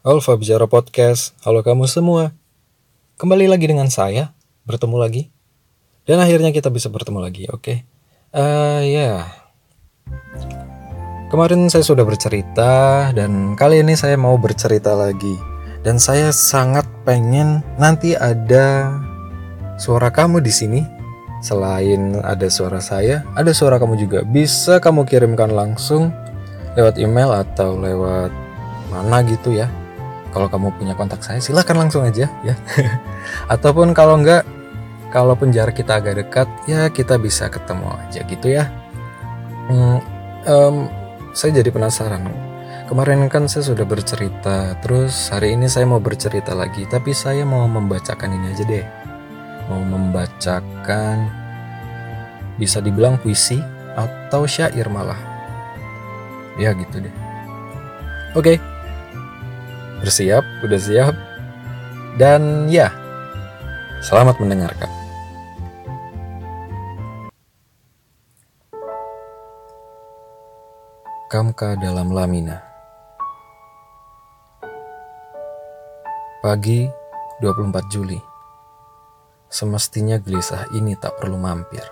Alfa Bicara Podcast, halo kamu semua. Kembali lagi dengan saya, bertemu lagi. Dan akhirnya kita bisa bertemu lagi, oke? Okay? Uh, ya, yeah. kemarin saya sudah bercerita dan kali ini saya mau bercerita lagi. Dan saya sangat pengen nanti ada suara kamu di sini. Selain ada suara saya, ada suara kamu juga. Bisa kamu kirimkan langsung lewat email atau lewat mana gitu ya kalau kamu punya kontak saya silahkan langsung aja ya. Ataupun kalau enggak kalau penjara kita agak dekat ya kita bisa ketemu aja gitu ya. Hmm, um, saya jadi penasaran. Kemarin kan saya sudah bercerita terus hari ini saya mau bercerita lagi tapi saya mau membacakan ini aja deh. Mau membacakan bisa dibilang puisi atau syair malah. Ya gitu deh. Oke. okay. Bersiap? Udah siap? Dan ya, selamat mendengarkan. Kamka dalam Lamina Pagi 24 Juli Semestinya gelisah ini tak perlu mampir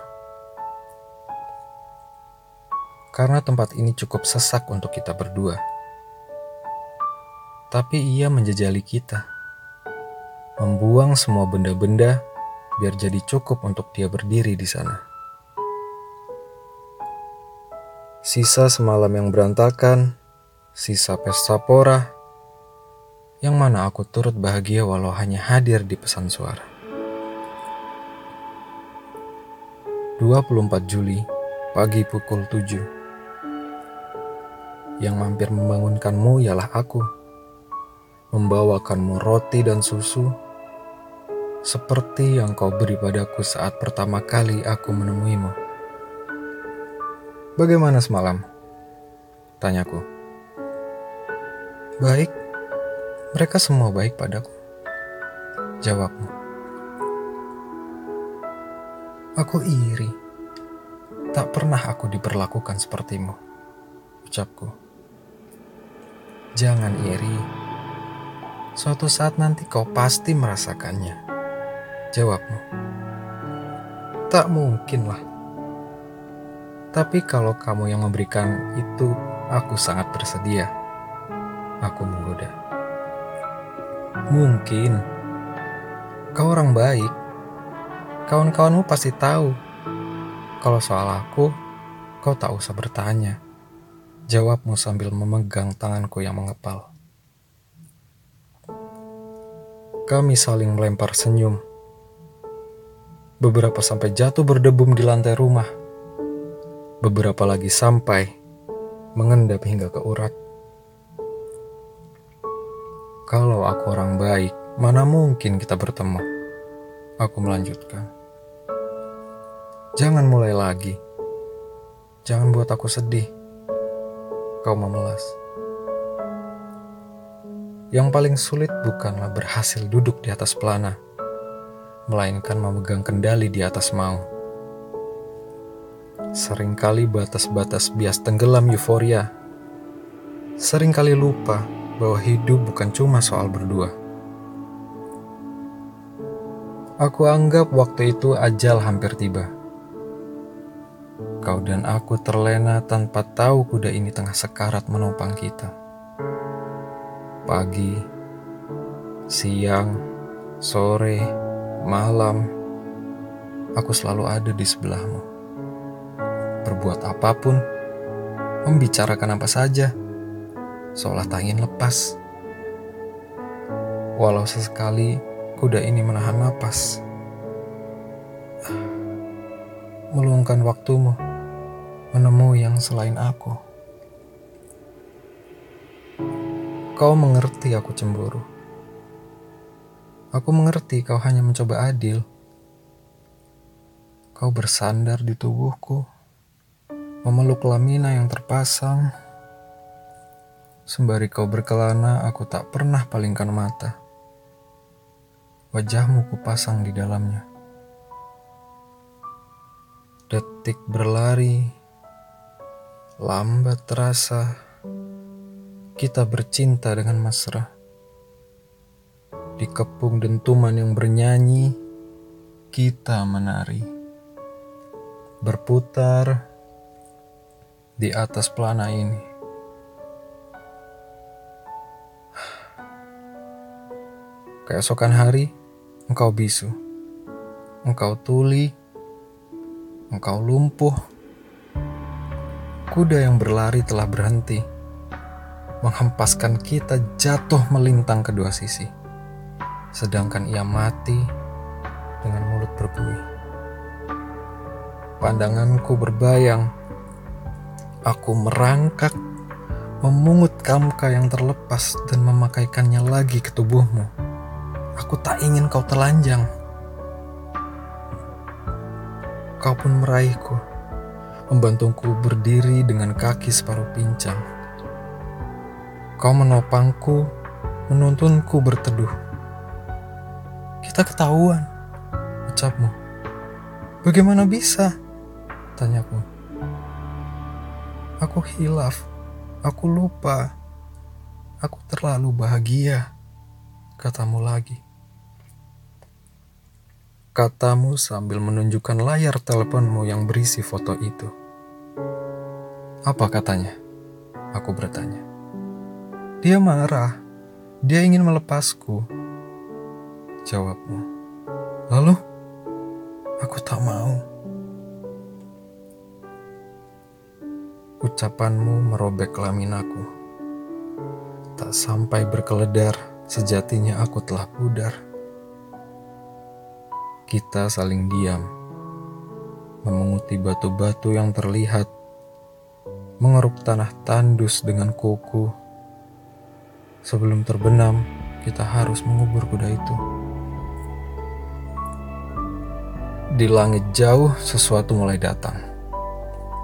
Karena tempat ini cukup sesak untuk kita berdua tapi ia menjejali kita, membuang semua benda-benda biar jadi cukup untuk dia berdiri di sana. Sisa semalam yang berantakan, sisa pesta pora, yang mana aku turut bahagia walau hanya hadir di pesan suara. 24 Juli, pagi pukul 7. Yang mampir membangunkanmu ialah aku membawakanmu roti dan susu, seperti yang kau beri padaku saat pertama kali aku menemuimu. Bagaimana semalam? Tanyaku. Baik, mereka semua baik padaku. Jawabmu. Aku iri. Tak pernah aku diperlakukan sepertimu. Ucapku. Jangan iri Suatu saat nanti kau pasti merasakannya. Jawabmu. Tak mungkin lah. Tapi kalau kamu yang memberikan itu, aku sangat bersedia. Aku menggoda. Mungkin. Kau orang baik. Kawan-kawanmu pasti tahu. Kalau soal aku, kau tak usah bertanya. Jawabmu sambil memegang tanganku yang mengepal. Kami saling melempar senyum. Beberapa sampai jatuh berdebum di lantai rumah. Beberapa lagi sampai mengendap hingga ke urat. Kalau aku orang baik, mana mungkin kita bertemu? Aku melanjutkan. Jangan mulai lagi. Jangan buat aku sedih. Kau memelas. Yang paling sulit bukanlah berhasil duduk di atas pelana, melainkan memegang kendali di atas mau. Seringkali batas-batas bias tenggelam euforia. Seringkali lupa bahwa hidup bukan cuma soal berdua. Aku anggap waktu itu ajal hampir tiba. Kau dan aku terlena tanpa tahu kuda ini tengah sekarat menopang kita pagi, siang, sore, malam, aku selalu ada di sebelahmu. Berbuat apa pun, membicarakan apa saja, seolah tak lepas. Walau sesekali kuda ini menahan napas. Meluangkan waktumu menemui yang selain aku. Kau mengerti aku cemburu. Aku mengerti kau hanya mencoba adil. Kau bersandar di tubuhku, memeluk lamina yang terpasang. Sembari kau berkelana, aku tak pernah palingkan mata. Wajahmu kupasang di dalamnya. Detik berlari, lambat terasa kita bercinta dengan mesra. Dikepung dentuman yang bernyanyi, kita menari. Berputar di atas pelana ini. Keesokan hari, engkau bisu. Engkau tuli. Engkau lumpuh. Kuda yang berlari telah berhenti, menghempaskan kita jatuh melintang kedua sisi. Sedangkan ia mati dengan mulut berbuih. Pandanganku berbayang Aku merangkak, memungut kamka yang terlepas dan memakaikannya lagi ke tubuhmu. Aku tak ingin kau telanjang. Kau pun meraihku, membantuku berdiri dengan kaki separuh pincang. Kau menopangku, menuntunku berteduh. Kita ketahuan, ucapmu. Bagaimana bisa? Tanyaku. Aku hilaf, aku lupa, aku terlalu bahagia, katamu lagi. Katamu sambil menunjukkan layar teleponmu yang berisi foto itu. Apa katanya? Aku bertanya. Dia marah, dia ingin melepasku. Jawabmu. Lalu, aku tak mau. Ucapanmu merobek laminaku. Tak sampai berkeledar, sejatinya aku telah pudar. Kita saling diam, memunguti batu-batu yang terlihat, mengeruk tanah tandus dengan kuku. Sebelum terbenam, kita harus mengubur kuda itu. Di langit jauh, sesuatu mulai datang,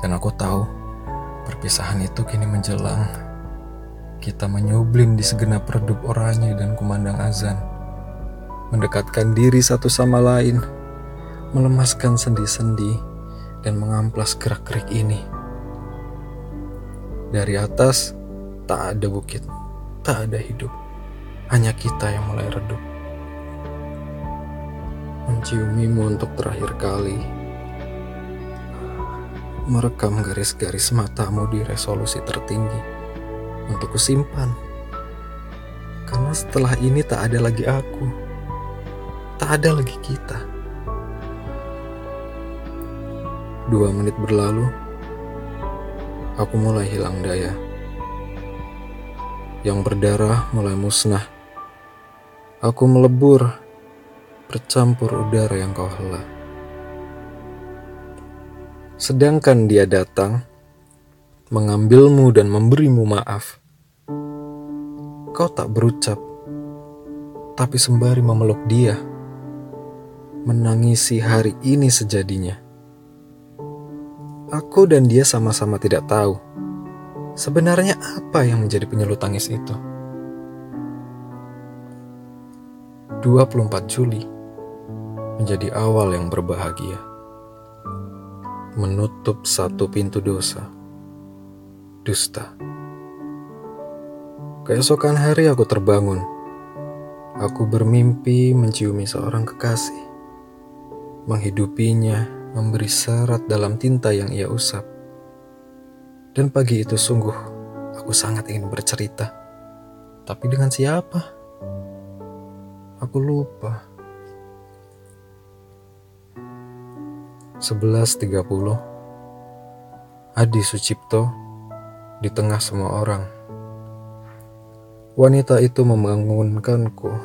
dan aku tahu Perpisahan itu kini menjelang. Kita menyublim di segenap redup oranye dan kumandang azan. Mendekatkan diri satu sama lain. Melemaskan sendi-sendi dan mengamplas gerak-gerik ini. Dari atas, tak ada bukit, tak ada hidup. Hanya kita yang mulai redup. Menciumimu untuk terakhir kali merekam garis-garis matamu di resolusi tertinggi untuk kusimpan. Karena setelah ini tak ada lagi aku. Tak ada lagi kita. Dua menit berlalu, aku mulai hilang daya. Yang berdarah mulai musnah. Aku melebur, bercampur udara yang kau hela. Sedangkan dia datang, mengambilmu dan memberimu maaf. Kau tak berucap, tapi sembari memeluk dia, menangisi hari ini sejadinya. Aku dan dia sama-sama tidak tahu sebenarnya apa yang menjadi penyelut tangis itu. 24 Juli menjadi awal yang berbahagia menutup satu pintu dosa, dusta. Keesokan hari aku terbangun. Aku bermimpi menciumi seorang kekasih, menghidupinya, memberi serat dalam tinta yang ia usap. Dan pagi itu sungguh aku sangat ingin bercerita. Tapi dengan siapa? Aku lupa. 11.30 Adi Sucipto di tengah semua orang. Wanita itu membangunkanku,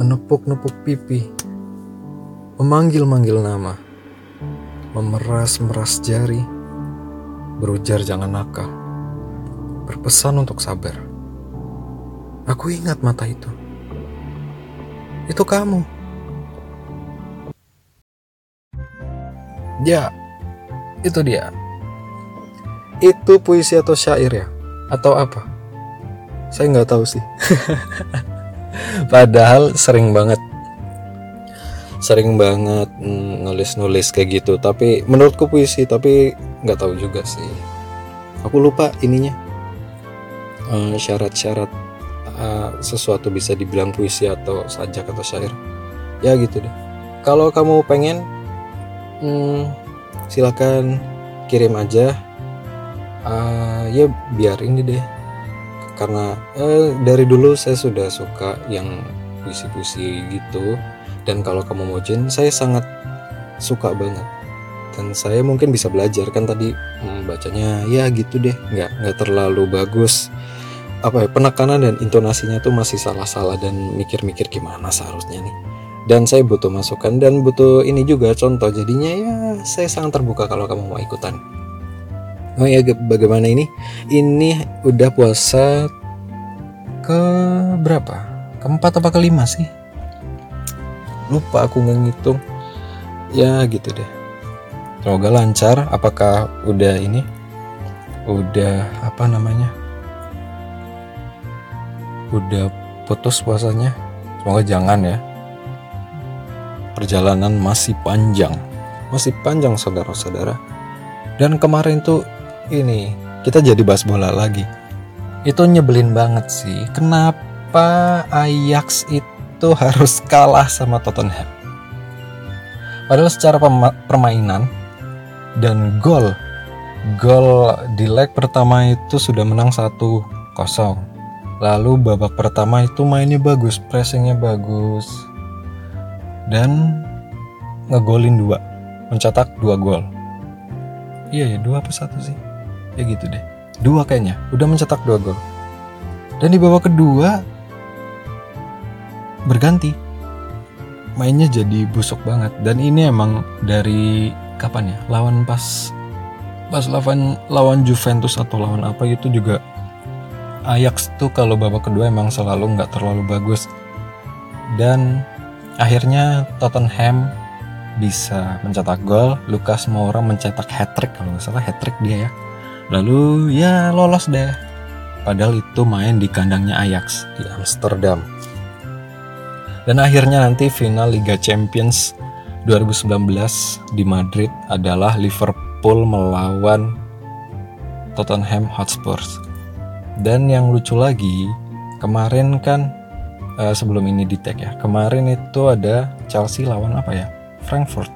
menepuk-nepuk pipi, memanggil-manggil nama, memeras-meras jari, berujar jangan nakal, berpesan untuk sabar. Aku ingat mata itu. Itu kamu. Ya, itu dia. Itu puisi atau syair ya? Atau apa? Saya nggak tahu sih. Padahal sering banget sering banget nulis-nulis kayak gitu. Tapi menurutku puisi tapi nggak tahu juga sih. Aku lupa ininya. Uh, syarat-syarat uh, sesuatu bisa dibilang puisi atau sajak atau syair. Ya gitu deh. Kalau kamu pengen hmm, silakan kirim aja. Uh, ya biar ini deh. Karena uh, dari dulu saya sudah suka yang puisi-puisi gitu dan kalau kamu mau jin saya sangat suka banget. Dan saya mungkin bisa belajar kan tadi hmm, bacanya ya gitu deh. Nggak nggak terlalu bagus. Apa ya penekanan dan intonasinya tuh masih salah-salah dan mikir-mikir gimana seharusnya nih. Dan saya butuh masukan dan butuh ini juga contoh. Jadinya ya saya sangat terbuka kalau kamu mau ikutan. Oh ya bagaimana ini? Ini udah puasa ke berapa? Keempat apa kelima sih lupa aku ngitung. Ya gitu deh. Semoga lancar. Apakah udah ini? Udah apa namanya? Udah putus puasanya? Semoga jangan ya. Perjalanan masih panjang. Masih panjang saudara-saudara. Dan kemarin tuh ini kita jadi bahas bola lagi. Itu nyebelin banget sih. Kenapa Ajax itu harus kalah sama Tottenham. Padahal secara permainan dan gol gol di leg pertama itu sudah menang 1-0 lalu babak pertama itu mainnya bagus pressingnya bagus dan ngegolin dua mencetak dua gol. Iya ya dua apa satu sih? Ya gitu deh. Dua kayaknya udah mencetak dua gol. Dan di babak kedua berganti. Mainnya jadi busuk banget. Dan ini emang dari kapan ya? Lawan pas pas lawan lawan Juventus atau lawan apa itu juga. Ajax tuh kalau babak kedua emang selalu nggak terlalu bagus. Dan akhirnya Tottenham bisa mencetak gol. Lucas Moura mencetak hat trick kalau nggak salah hat trick dia ya. Lalu ya lolos deh. Padahal itu main di kandangnya Ajax di Amsterdam dan akhirnya nanti final Liga Champions 2019 di Madrid adalah Liverpool melawan Tottenham Hotspur. Dan yang lucu lagi, kemarin kan uh, sebelum ini di tag ya, kemarin itu ada Chelsea lawan apa ya? Frankfurt.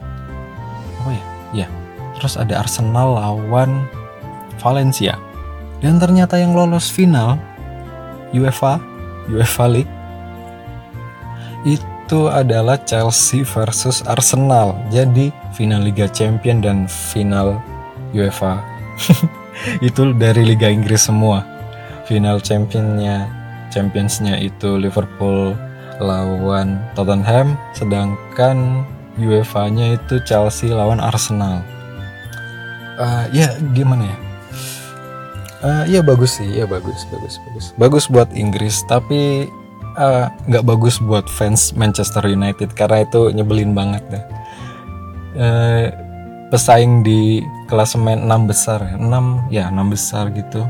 Apa ya? Ya. Terus ada Arsenal lawan Valencia. Dan ternyata yang lolos final UEFA UEFA League itu adalah Chelsea versus Arsenal. Jadi final Liga Champion dan final UEFA. itu dari Liga Inggris semua. Final championnya championsnya itu Liverpool lawan Tottenham, sedangkan UEFA-nya itu Chelsea lawan Arsenal. Uh, ya gimana ya? Uh, ya bagus sih, ya bagus, bagus, bagus. Bagus buat Inggris, tapi nggak uh, bagus buat fans Manchester United karena itu nyebelin banget deh. Uh, pesaing di klasemen 6 besar, 6 ya 6 besar gitu.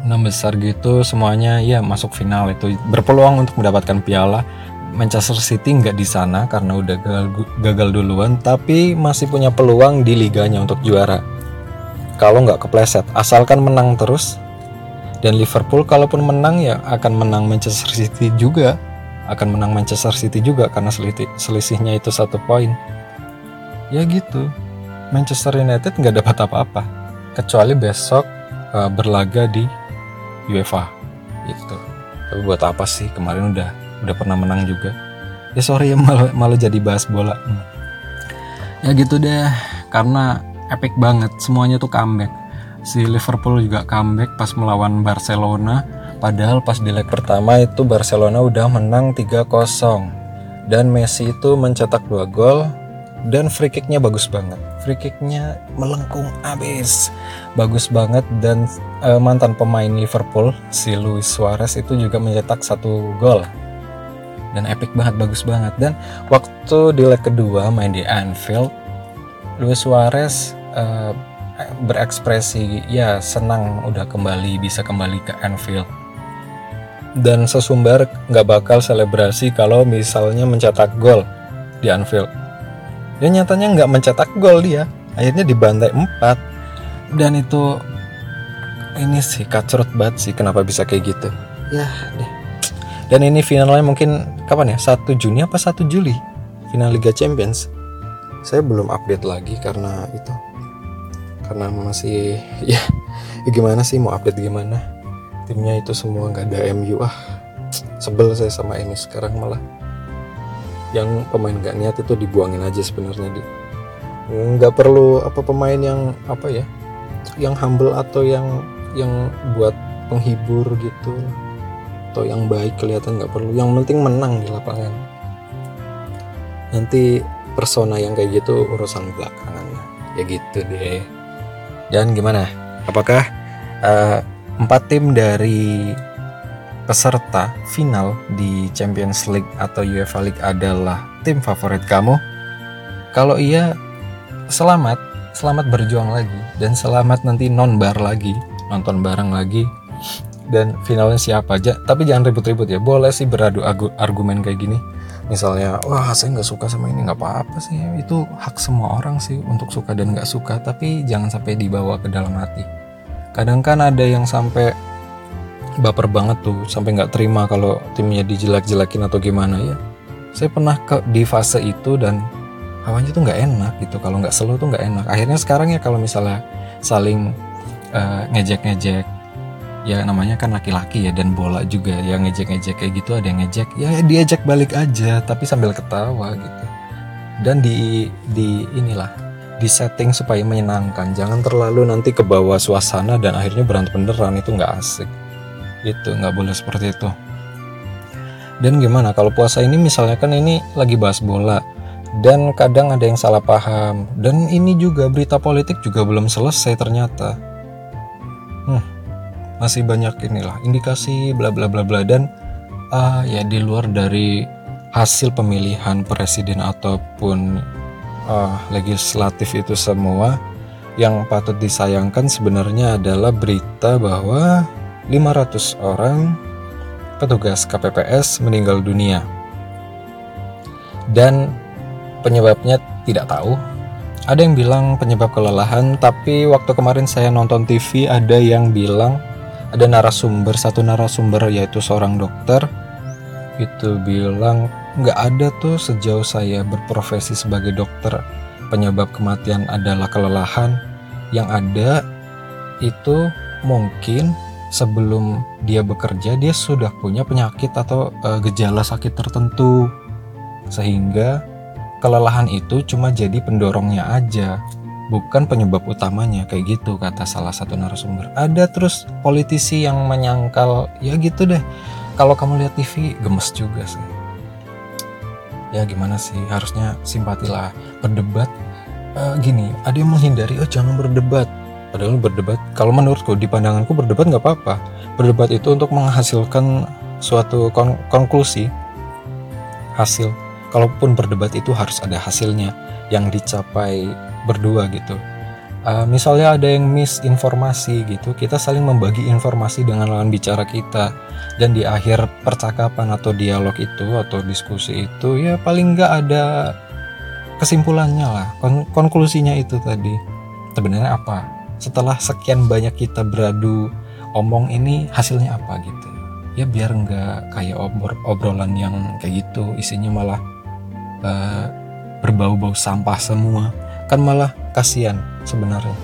6 besar gitu semuanya ya masuk final itu berpeluang untuk mendapatkan piala. Manchester City nggak di sana karena udah gagal, gagal duluan, tapi masih punya peluang di liganya untuk juara. Kalau nggak kepleset, asalkan menang terus, dan Liverpool kalaupun menang ya akan menang Manchester City juga. Akan menang Manchester City juga karena selisihnya itu satu poin. Ya gitu. Manchester United nggak dapat apa-apa. Kecuali besok uh, berlaga di UEFA. Gitu. Tapi buat apa sih? Kemarin udah udah pernah menang juga. Ya sorry ya malu malu jadi bahas bola. Ya gitu deh. Karena epic banget. Semuanya tuh comeback si Liverpool juga comeback pas melawan Barcelona. Padahal pas di leg pertama itu Barcelona udah menang 3-0 dan Messi itu mencetak dua gol dan free kicknya bagus banget. Free kicknya melengkung abis. Bagus banget dan uh, mantan pemain Liverpool si Luis Suarez itu juga mencetak satu gol. Dan epic banget bagus banget. Dan waktu di leg kedua main di Anfield Luis Suarez uh, berekspresi ya senang udah kembali bisa kembali ke Anfield. Dan sesumbar nggak bakal selebrasi kalau misalnya mencetak gol di Anfield. Ya nyatanya nggak mencetak gol dia akhirnya dibantai 4 dan itu ini sih kacrut banget sih kenapa bisa kayak gitu. Ya deh. Dan ini finalnya mungkin kapan ya? 1 Juni apa 1 Juli? Final Liga Champions. Saya belum update lagi karena itu karena masih ya, ya gimana sih mau update gimana? Timnya itu semua nggak ada MU ah sebel saya sama ini sekarang malah. Yang pemain nggak niat itu dibuangin aja sebenarnya di. Nggak perlu apa pemain yang apa ya yang humble atau yang yang buat penghibur gitu. Atau yang baik kelihatan nggak perlu. Yang penting menang di lapangan. Nanti persona yang kayak gitu urusan belakangan. Ya gitu deh dan gimana? Apakah uh, empat tim dari peserta final di Champions League atau UEFA League adalah tim favorit kamu? Kalau iya selamat. Selamat berjuang lagi. Dan selamat nanti non bar lagi. Nonton bareng lagi. Dan finalnya siapa aja? Tapi jangan ribut-ribut ya. Boleh sih beradu argumen kayak gini misalnya wah saya nggak suka sama ini. Nggak apa-apa sih. Itu hak semua orang sih untuk suka dan nggak suka. Tapi jangan sampai dibawa ke dalam hati. Kadang kan ada yang sampai baper banget tuh sampai nggak terima kalau timnya dijelek-jelekin atau gimana. Ya saya pernah ke di fase itu dan hawanya tuh nggak enak gitu. Kalau nggak selo tuh nggak enak. Akhirnya sekarang ya kalau misalnya saling uh, ngejek-ngejek ya namanya kan laki-laki ya dan bola juga yang ngejek-ngejek kayak gitu ada yang ngejek. Ya diajak balik aja tapi sambil ketawa gitu. Dan di di inilah di setting supaya menyenangkan. Jangan terlalu nanti ke bawah suasana dan akhirnya berantem beneran itu nggak asik. Itu nggak boleh seperti itu. Dan gimana kalau puasa ini misalnya kan ini lagi bahas bola dan kadang ada yang salah paham. Dan ini juga berita politik juga belum selesai ternyata. Hmm, masih banyak inilah indikasi bla bla bla bla dan uh, ya di luar dari hasil pemilihan presiden ataupun uh, legislatif itu semua yang patut disayangkan sebenarnya adalah berita bahwa 500 orang petugas KPPS meninggal dunia dan penyebabnya tidak tahu. Ada yang bilang penyebab kelelahan, tapi waktu kemarin saya nonton TV ada yang bilang ada narasumber satu narasumber yaitu seorang dokter. Itu bilang nggak ada tuh sejauh saya berprofesi sebagai dokter. Penyebab kematian adalah kelelahan. Yang ada itu mungkin sebelum dia bekerja dia sudah punya penyakit atau uh, gejala sakit tertentu. Sehingga kelelahan itu cuma jadi pendorongnya aja bukan penyebab utamanya kayak gitu kata salah satu narasumber. Ada terus politisi yang menyangkal ya gitu deh. Kalau kamu lihat TV gemes juga sih. Ya gimana sih? Harusnya simpati lah berdebat. Uh, gini ada yang menghindari oh jangan berdebat. Padahal berdebat kalau menurutku di pandanganku berdebat nggak apa-apa. Berdebat itu untuk menghasilkan suatu kon konklusi. Hasil. Kalaupun berdebat itu harus ada hasilnya yang dicapai berdua gitu. Uh, misalnya ada yang misinformasi gitu, kita saling membagi informasi dengan lawan bicara kita dan di akhir percakapan atau dialog itu atau diskusi itu ya paling nggak ada kesimpulannya lah, kon konklusinya itu tadi sebenarnya apa? Setelah sekian banyak kita beradu omong ini hasilnya apa gitu? Ya biar nggak kayak obrolan yang kayak gitu isinya malah uh, berbau-bau sampah semua kan malah kasihan sebenarnya.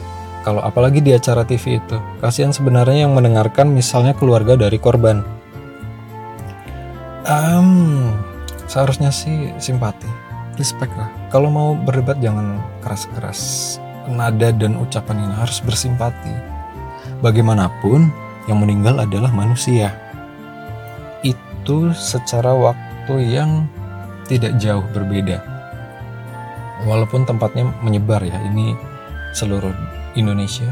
Kalau apalagi di acara TV itu kasihan sebenarnya yang mendengarkan misalnya keluarga dari korban. Um, seharusnya sih simpati respect lah. Kalau mau berdebat jangan keras-keras. Nada dan ucapan ini harus bersimpati. Bagaimanapun yang meninggal adalah manusia. Itu secara waktu yang tidak jauh berbeda. Walaupun tempatnya menyebar ya, ini seluruh Indonesia.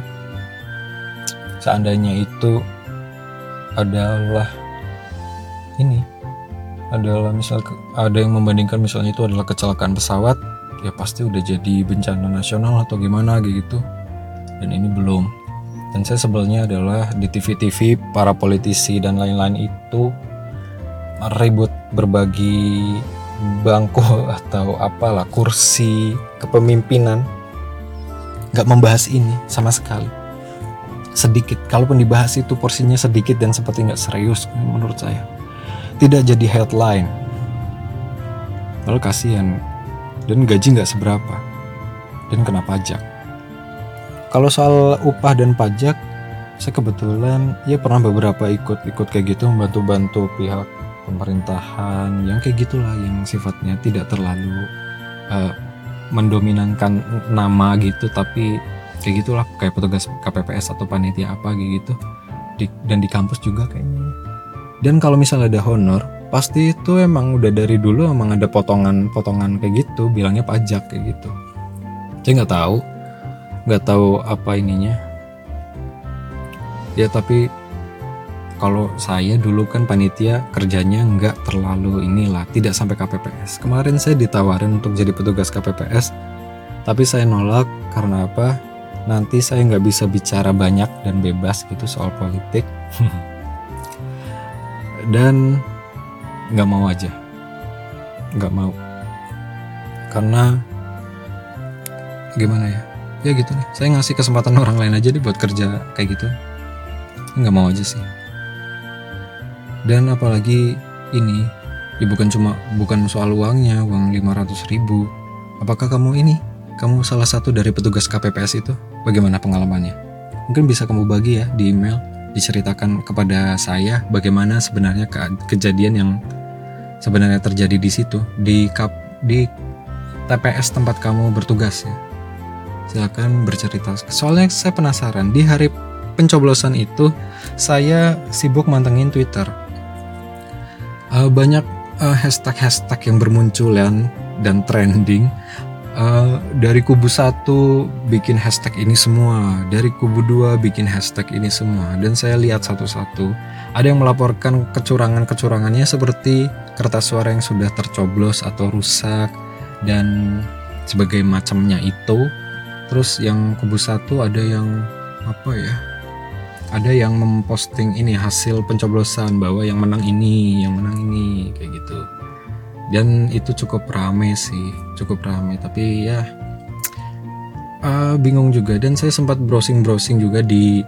Seandainya itu adalah ini adalah misal ada yang membandingkan misalnya itu adalah kecelakaan pesawat ya pasti udah jadi bencana nasional atau gimana gitu dan ini belum dan saya sebelnya adalah di TV-TV para politisi dan lain-lain itu ribut berbagi bangku atau apalah kursi kepemimpinan nggak membahas ini sama sekali. Sedikit kalaupun dibahas itu porsinya sedikit dan seperti nggak serius menurut saya. Tidak jadi headline. Lalu kasihan. Dan gaji nggak seberapa. Dan kena pajak. Kalau soal upah dan pajak saya kebetulan ya pernah beberapa ikut-ikut kayak gitu membantu-bantu pihak pemerintahan yang kayak gitulah yang sifatnya tidak terlalu uh, mendominankan nama gitu tapi kayak gitulah kayak petugas KPPS atau panitia apa gitu di, dan di kampus juga kayaknya. Dan kalau misalnya ada honor pasti itu emang udah dari dulu emang ada potongan-potongan kayak gitu bilangnya pajak kayak gitu. Saya nggak tahu nggak tahu apa ininya. Ya tapi kalau saya dulu kan panitia kerjanya nggak terlalu inilah tidak sampai KPPS kemarin saya ditawarin untuk jadi petugas KPPS tapi saya nolak karena apa? Nanti saya nggak bisa bicara banyak dan bebas gitu soal politik. Dan nggak mau aja. Nggak mau. Karena gimana ya? Ya gitu nih saya ngasih kesempatan orang lain aja deh buat kerja kayak gitu. Nggak mau aja sih dan apalagi ini ya bukan cuma bukan soal uangnya uang 500 ribu. Apakah kamu ini kamu salah satu dari petugas KPPS itu? Bagaimana pengalamannya? Mungkin bisa kamu bagi ya di email diceritakan kepada saya bagaimana sebenarnya ke kejadian yang sebenarnya terjadi di situ di kap di TPS tempat kamu bertugas ya. Silakan bercerita. Soalnya saya penasaran di hari pencoblosan itu saya sibuk mantengin Twitter. Uh, banyak uh, hashtag-hashtag yang bermunculan dan trending. Uh, dari kubu satu bikin hashtag ini semua, dari kubu dua bikin hashtag ini semua, dan saya lihat satu-satu. Ada yang melaporkan kecurangan-kecurangannya seperti kertas suara yang sudah tercoblos atau rusak dan sebagai macamnya itu. Terus yang kubu satu ada yang apa ya ada yang memposting ini hasil pencoblosan bahwa yang menang ini, yang menang ini kayak gitu. Dan itu cukup rame sih, cukup rame. Tapi ya uh, bingung juga. Dan saya sempat browsing-browsing juga di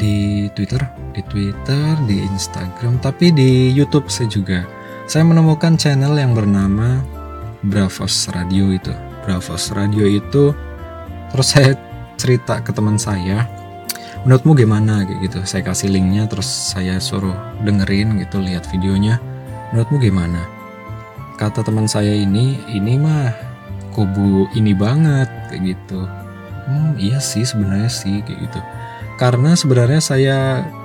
di Twitter, di Twitter, di Instagram, tapi di YouTube saya juga. Saya menemukan channel yang bernama Bravos Radio itu. Bravos Radio itu terus saya cerita ke teman saya menurutmu gimana? Kayak gitu. Saya kasih linknya terus saya suruh dengerin gitu lihat videonya. Menurutmu gimana? Kata teman saya ini ini mah kubu ini banget kayak gitu. Hmm iya sih sebenarnya sih kayak gitu. Karena sebenarnya saya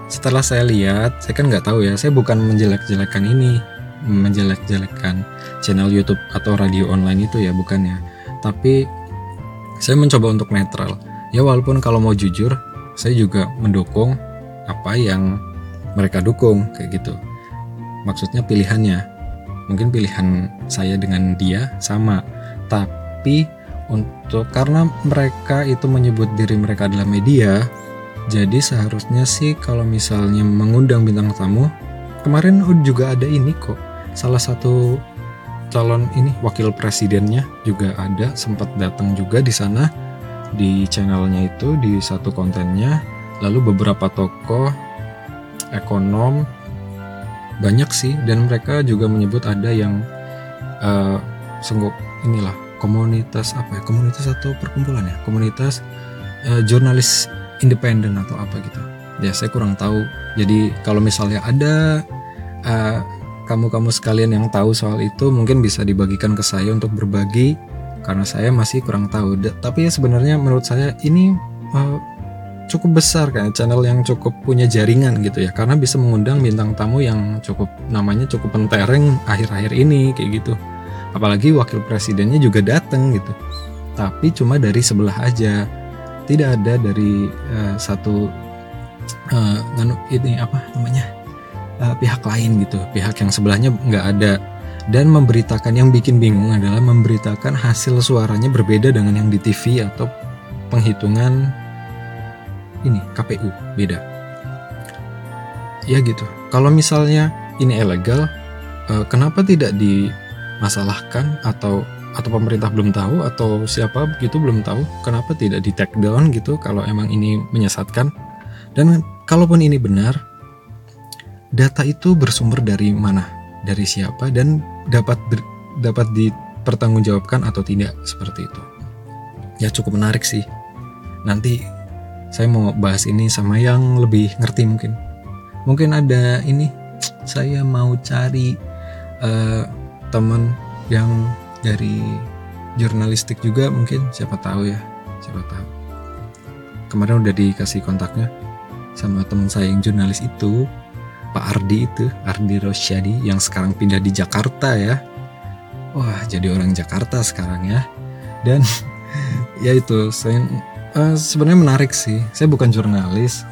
setelah saya lihat saya kan nggak tahu ya saya bukan menjelek-jelekan ini menjelek-jelekan channel YouTube atau radio online itu ya bukannya tapi saya mencoba untuk netral. Ya walaupun kalau mau jujur saya juga mendukung apa yang mereka dukung kayak gitu. Maksudnya pilihannya. Mungkin pilihan saya dengan dia sama. Tapi untuk karena mereka itu menyebut diri mereka adalah media jadi seharusnya sih kalau misalnya mengundang bintang tamu kemarin juga ada ini kok. Salah satu calon ini wakil presidennya juga ada sempat datang juga di sana di channelnya itu di satu kontennya. Lalu beberapa tokoh ekonom banyak sih. Dan mereka juga menyebut ada yang uh, sungguh inilah komunitas apa ya komunitas atau perkumpulan ya? Komunitas uh, jurnalis independen atau apa gitu. Ya saya kurang tahu. Jadi kalau misalnya ada uh, kamu-kamu sekalian yang tahu soal itu mungkin bisa dibagikan ke saya untuk berbagi karena saya masih kurang tahu. tapi ya sebenarnya menurut saya ini uh, cukup besar kan channel yang cukup punya jaringan gitu ya karena bisa mengundang bintang tamu yang cukup namanya cukup pentereng akhir-akhir ini kayak gitu. Apalagi wakil presidennya juga datang gitu. Tapi cuma dari sebelah aja. Tidak ada dari uh, satu uh, ini apa namanya? Uh, pihak lain gitu. Pihak yang sebelahnya nggak ada dan memberitakan yang bikin bingung adalah memberitakan hasil suaranya berbeda dengan yang di TV atau penghitungan ini KPU beda. Ya gitu. Kalau misalnya ini ilegal, eh, kenapa tidak dimasalahkan atau atau pemerintah belum tahu atau siapa begitu belum tahu kenapa tidak di take down gitu kalau emang ini menyesatkan dan kalaupun ini benar data itu bersumber dari mana dari siapa dan dapat dapat dipertanggungjawabkan atau tidak seperti itu. Ya cukup menarik sih. Nanti saya mau bahas ini sama yang lebih ngerti mungkin. Mungkin ada ini saya mau cari uh, teman yang dari jurnalistik juga mungkin siapa tahu ya siapa tahu. Kemarin udah dikasih kontaknya sama teman saya yang jurnalis itu Pak Ardi itu Ardi Rosyadi yang sekarang pindah di Jakarta ya. Wah jadi orang Jakarta sekarang ya. Dan ya itu saya uh, sebenarnya menarik sih. Saya bukan jurnalis.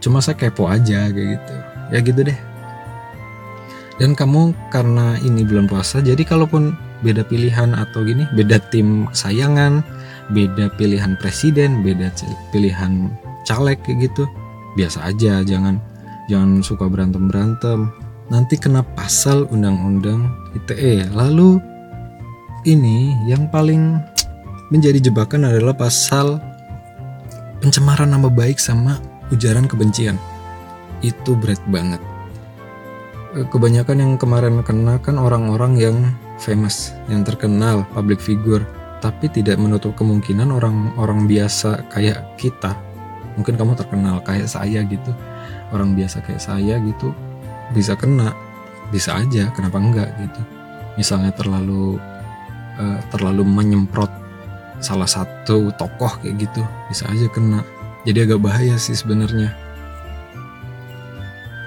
Cuma saya kepo aja kayak gitu. Ya gitu deh. Dan kamu karena ini belum puasa jadi kalaupun beda pilihan atau gini beda tim sayangan beda pilihan presiden beda pilihan caleg kayak gitu biasa aja jangan jangan suka berantem berantem nanti kena pasal undang-undang ITE lalu ini yang paling menjadi jebakan adalah pasal pencemaran nama baik sama ujaran kebencian itu berat banget kebanyakan yang kemarin kena kan orang-orang yang famous, yang terkenal, public figure, tapi tidak menutup kemungkinan orang-orang biasa kayak kita. Mungkin kamu terkenal kayak saya gitu. Orang biasa kayak saya gitu bisa kena. Bisa aja, kenapa enggak gitu. Misalnya terlalu uh, terlalu menyemprot salah satu tokoh kayak gitu, bisa aja kena. Jadi agak bahaya sih sebenarnya.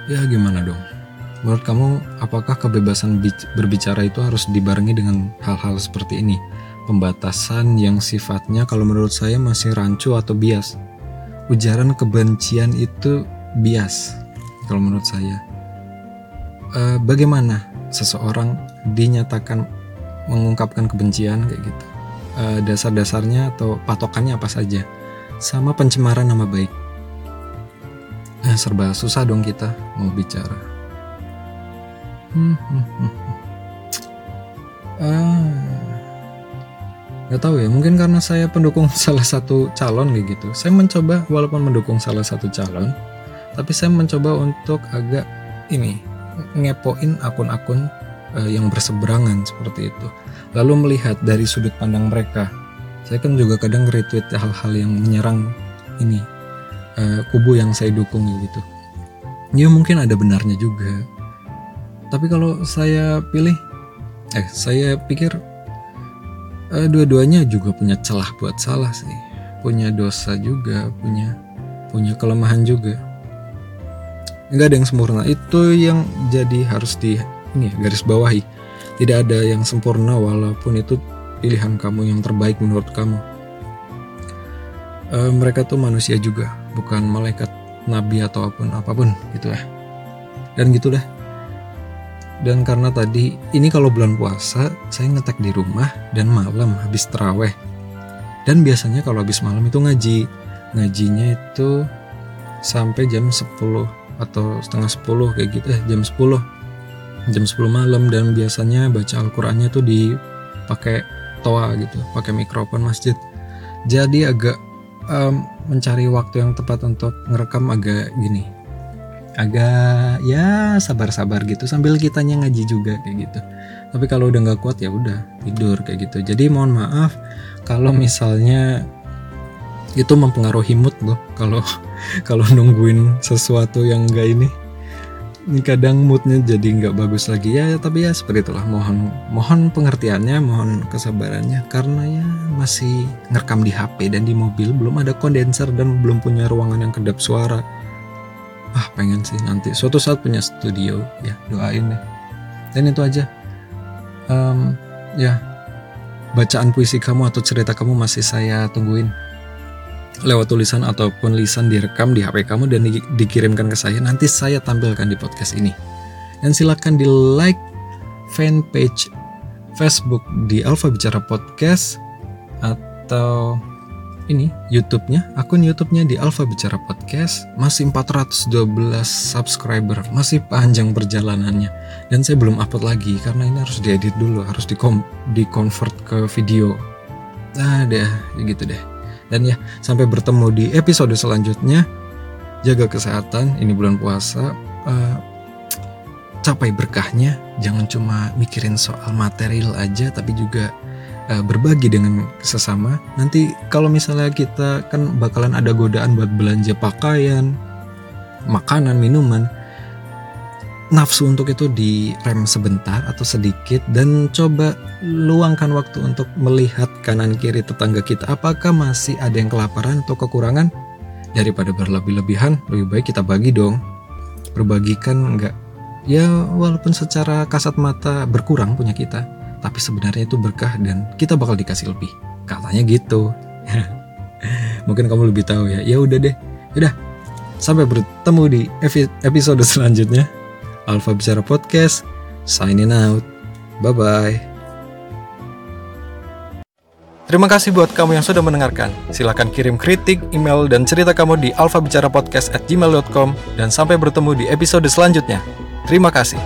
Ya gimana dong? Menurut kamu, apakah kebebasan berbicara itu harus dibarengi dengan hal-hal seperti ini? Pembatasan yang sifatnya kalau menurut saya masih rancu atau bias. Ujaran kebencian itu bias kalau menurut saya. E, bagaimana seseorang dinyatakan mengungkapkan kebencian kayak gitu? E, dasar-dasarnya atau patokannya apa saja? Sama pencemaran nama baik. Eh, serba susah dong kita mau bicara. Hmm, hmm, hmm. Ah, nggak tahu ya. Mungkin karena saya pendukung salah satu calon kayak gitu. Saya mencoba walaupun mendukung salah satu calon, tapi saya mencoba untuk agak ini ngepoin akun-akun uh, yang berseberangan seperti itu. Lalu melihat dari sudut pandang mereka. Saya kan juga kadang retweet hal-hal yang menyerang ini uh, kubu yang saya dukung gitu. Ya mungkin ada benarnya juga tapi kalau saya pilih eh saya pikir eh, dua-duanya juga punya celah buat salah sih punya dosa juga punya punya kelemahan juga nggak ada yang sempurna. Itu yang jadi harus di ini ya, garis bawahi. Tidak ada yang sempurna walaupun itu pilihan kamu yang terbaik menurut kamu. E, mereka tuh manusia juga bukan malaikat nabi atau apa pun apa pun gitu ya. Dan gitu dah dan karena tadi ini kalau bulan puasa saya ngetek di rumah dan malam habis teraweh. Dan biasanya kalau habis malam itu ngaji. Ngajinya itu sampai jam 10 atau setengah 10 kayak gitu eh jam 10. Jam 10 malam dan biasanya baca Al-Qur'annya tuh dipakai toa gitu, pakai mikrofon masjid. Jadi agak um, mencari waktu yang tepat untuk ngerekam agak gini agak ya sabar-sabar gitu sambil kitanya ngaji juga kayak gitu tapi kalau udah nggak kuat ya udah tidur kayak gitu jadi mohon maaf kalau misalnya itu mempengaruhi mood loh kalau kalau nungguin sesuatu yang enggak ini ini kadang moodnya jadi nggak bagus lagi. Ya tapi ya seperti itulah. Mohon mohon pengertiannya mohon kesabarannya. Karena ya masih ngerekam di HP dan di mobil belum ada kondenser dan belum punya ruangan yang kedap suara. Ah pengen sih nanti. Suatu saat punya studio. Ya doain deh. Dan itu aja. Um, ya bacaan puisi kamu atau cerita kamu masih saya tungguin lewat tulisan ataupun lisan direkam di HP kamu dan di, dikirimkan ke saya nanti saya tampilkan di podcast ini dan silakan di like fanpage Facebook di Alfa Bicara Podcast atau ini YouTube-nya, akun YouTube-nya di Alfa Bicara Podcast masih 412 subscriber, masih panjang perjalanannya. Dan saya belum upload lagi karena ini harus diedit dulu, harus di convert ke video. Nah, deh, gitu deh. Dan ya, sampai bertemu di episode selanjutnya. Jaga kesehatan, ini bulan puasa. uh, capai berkahnya jangan cuma mikirin soal material aja tapi juga uh, berbagi dengan sesama nanti kalau misalnya kita kan bakalan ada godaan buat belanja pakaian makanan minuman nafsu untuk itu direm sebentar atau sedikit dan coba luangkan waktu untuk melihat kanan kiri tetangga kita. Apakah masih ada yang kelaparan atau kekurangan? Daripada berlebih-lebihan lebih baik kita bagi dong. Berbagikan enggak? Ya walaupun secara kasat mata berkurang punya kita tapi sebenarnya itu berkah dan kita bakal dikasih lebih. Katanya gitu. Mungkin kamu lebih tahu ya. Ya udah deh. Udah sampai bertemu di episode selanjutnya Alfa Bicara Podcast signing out bye bye Terima kasih buat kamu yang sudah mendengarkan. Silahkan kirim kritik, email, dan cerita kamu di alfabicarapodcast at gmail.com dan sampai bertemu di episode selanjutnya. Terima kasih.